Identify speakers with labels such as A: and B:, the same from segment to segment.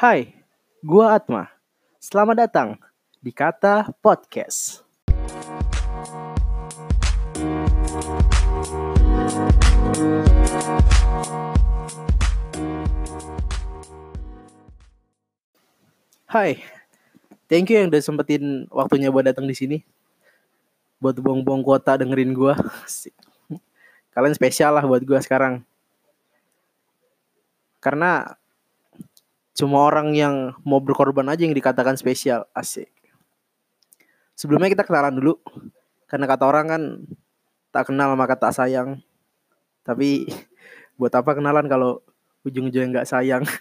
A: Hai, gua Atma. Selamat datang di Kata Podcast. Hai, thank you yang udah sempetin waktunya buat datang di sini. Buat buang-buang kuota dengerin gua. Kalian spesial lah buat gua sekarang. Karena cuma orang yang mau berkorban aja yang dikatakan spesial. Asik. Sebelumnya kita kenalan dulu. Karena kata orang kan tak kenal maka tak sayang. Tapi buat apa kenalan kalau ujung-ujungnya nggak sayang?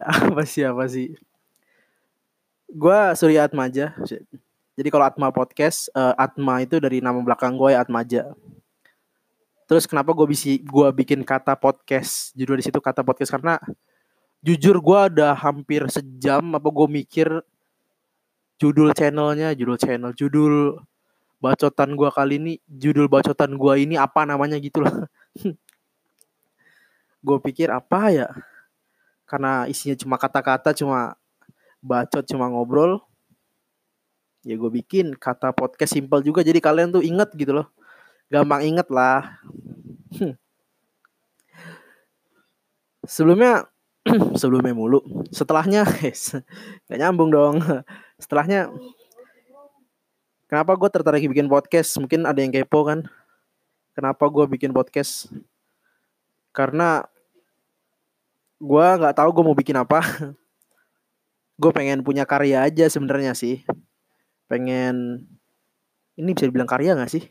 A: apa sih apa sih? Gua Surya Atmaja. Jadi kalau Atma Podcast, eh, Atma itu dari nama belakang gue ya Atmaja. Terus kenapa gue bisa gua bikin kata podcast judul di situ kata podcast? Karena jujur gue udah hampir sejam apa gue mikir judul channelnya judul channel judul bacotan gua kali ini judul bacotan gua ini apa namanya gitu lah gue pikir apa ya? Karena isinya cuma kata-kata cuma bacot cuma ngobrol. Ya gue bikin kata podcast simple juga jadi kalian tuh inget gitu loh. Gampang inget lah sebelumnya sebelumnya mulu. Setelahnya nggak nyambung dong. Setelahnya kenapa gue tertarik bikin podcast? Mungkin ada yang kepo kan? Kenapa gue bikin podcast? Karena gue nggak tahu gue mau bikin apa. Gue pengen punya karya aja sebenarnya sih. Pengen ini bisa dibilang karya nggak sih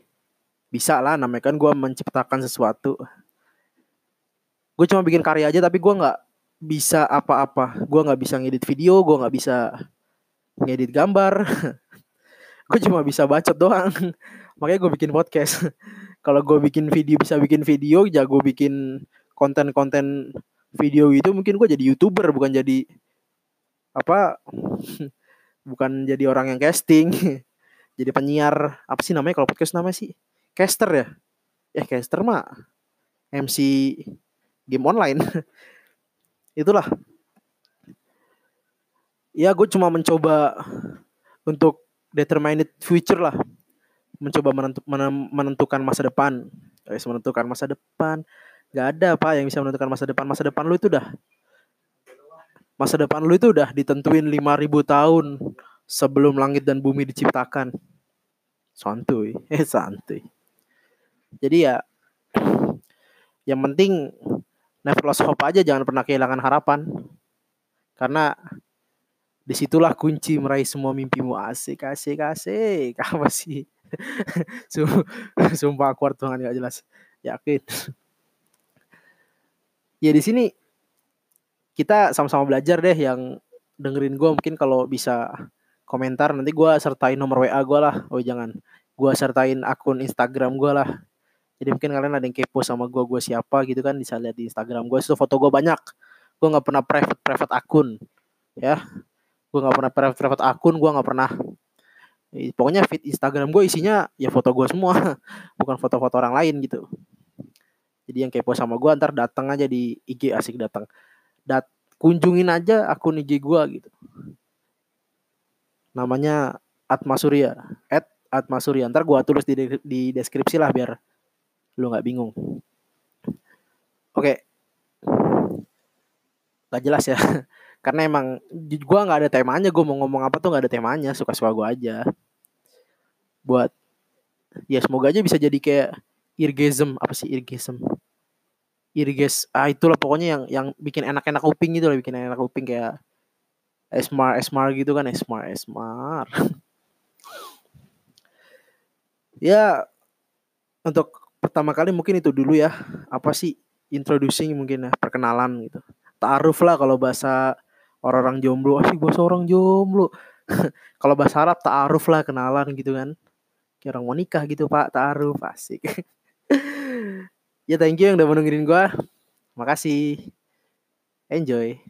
A: bisa lah namanya kan gue menciptakan sesuatu. Gue cuma bikin karya aja tapi gue nggak bisa apa-apa. Gue nggak bisa ngedit video gue nggak bisa ngedit gambar. Gue cuma bisa bacot doang. Makanya gue bikin podcast. Kalau gue bikin video bisa bikin video jago bikin konten-konten video itu mungkin gue jadi youtuber bukan jadi apa? Bukan jadi orang yang casting. Jadi penyiar. Apa sih namanya kalau podcast namanya sih caster ya? Eh caster mah MC game online. Itulah. Ya gue cuma mencoba untuk determined future lah. Mencoba menentu, menentukan masa depan. Guys menentukan masa depan. Gak ada apa yang bisa menentukan masa depan. Masa depan lu itu udah. Masa depan lu itu udah ditentuin 5000 tahun sebelum langit dan bumi diciptakan. Santuy. Eh santuy jadi ya yang penting never lost hope aja jangan pernah kehilangan harapan. Karena di situlah kunci meraih semua mimpimu. Asik asik asik. Apa sih? Sumpah aku Tuhan gak jelas. Yakin? Ya di sini kita sama-sama belajar deh yang dengerin gue mungkin kalau bisa komentar nanti gue sertain nomor WA gue lah. Oh jangan. Gue sertain akun Instagram gue lah jadi mungkin kalian ada yang kepo sama gue gue siapa gitu kan bisa lihat di Instagram gue itu foto gue banyak gue nggak pernah private private akun ya gue nggak pernah private private akun gue nggak pernah pokoknya feed Instagram gue isinya ya foto gue semua bukan foto-foto orang lain gitu jadi yang kepo sama gue ntar datang aja di IG asik datang. Dat kunjungin aja akun IG gue gitu. Namanya Atma Surya. At Atma Surya. Ntar gue tulis di, di deskripsi lah biar lu nggak bingung. Oke. Gak jelas ya. Karena emang gue nggak ada temanya. Gue mau ngomong apa tuh nggak ada temanya. Suka-suka gue aja. Buat ya semoga aja bisa jadi kayak irgasm apa sih irgasm irgas ah itulah pokoknya yang yang bikin enak-enak kuping gitu lah bikin enak kuping kayak esmar esmar gitu kan esmar esmar ya untuk pertama kali mungkin itu dulu ya apa sih introducing mungkin ya perkenalan gitu. Taaruf lah kalau bahasa orang-orang jomblo. Asik bahasa orang jomblo? Kalau bahasa Arab taaruf lah kenalan gitu kan. Kayak orang mau nikah gitu pak taaruf asik. Ya thank you yang udah menungguin gue makasih. Enjoy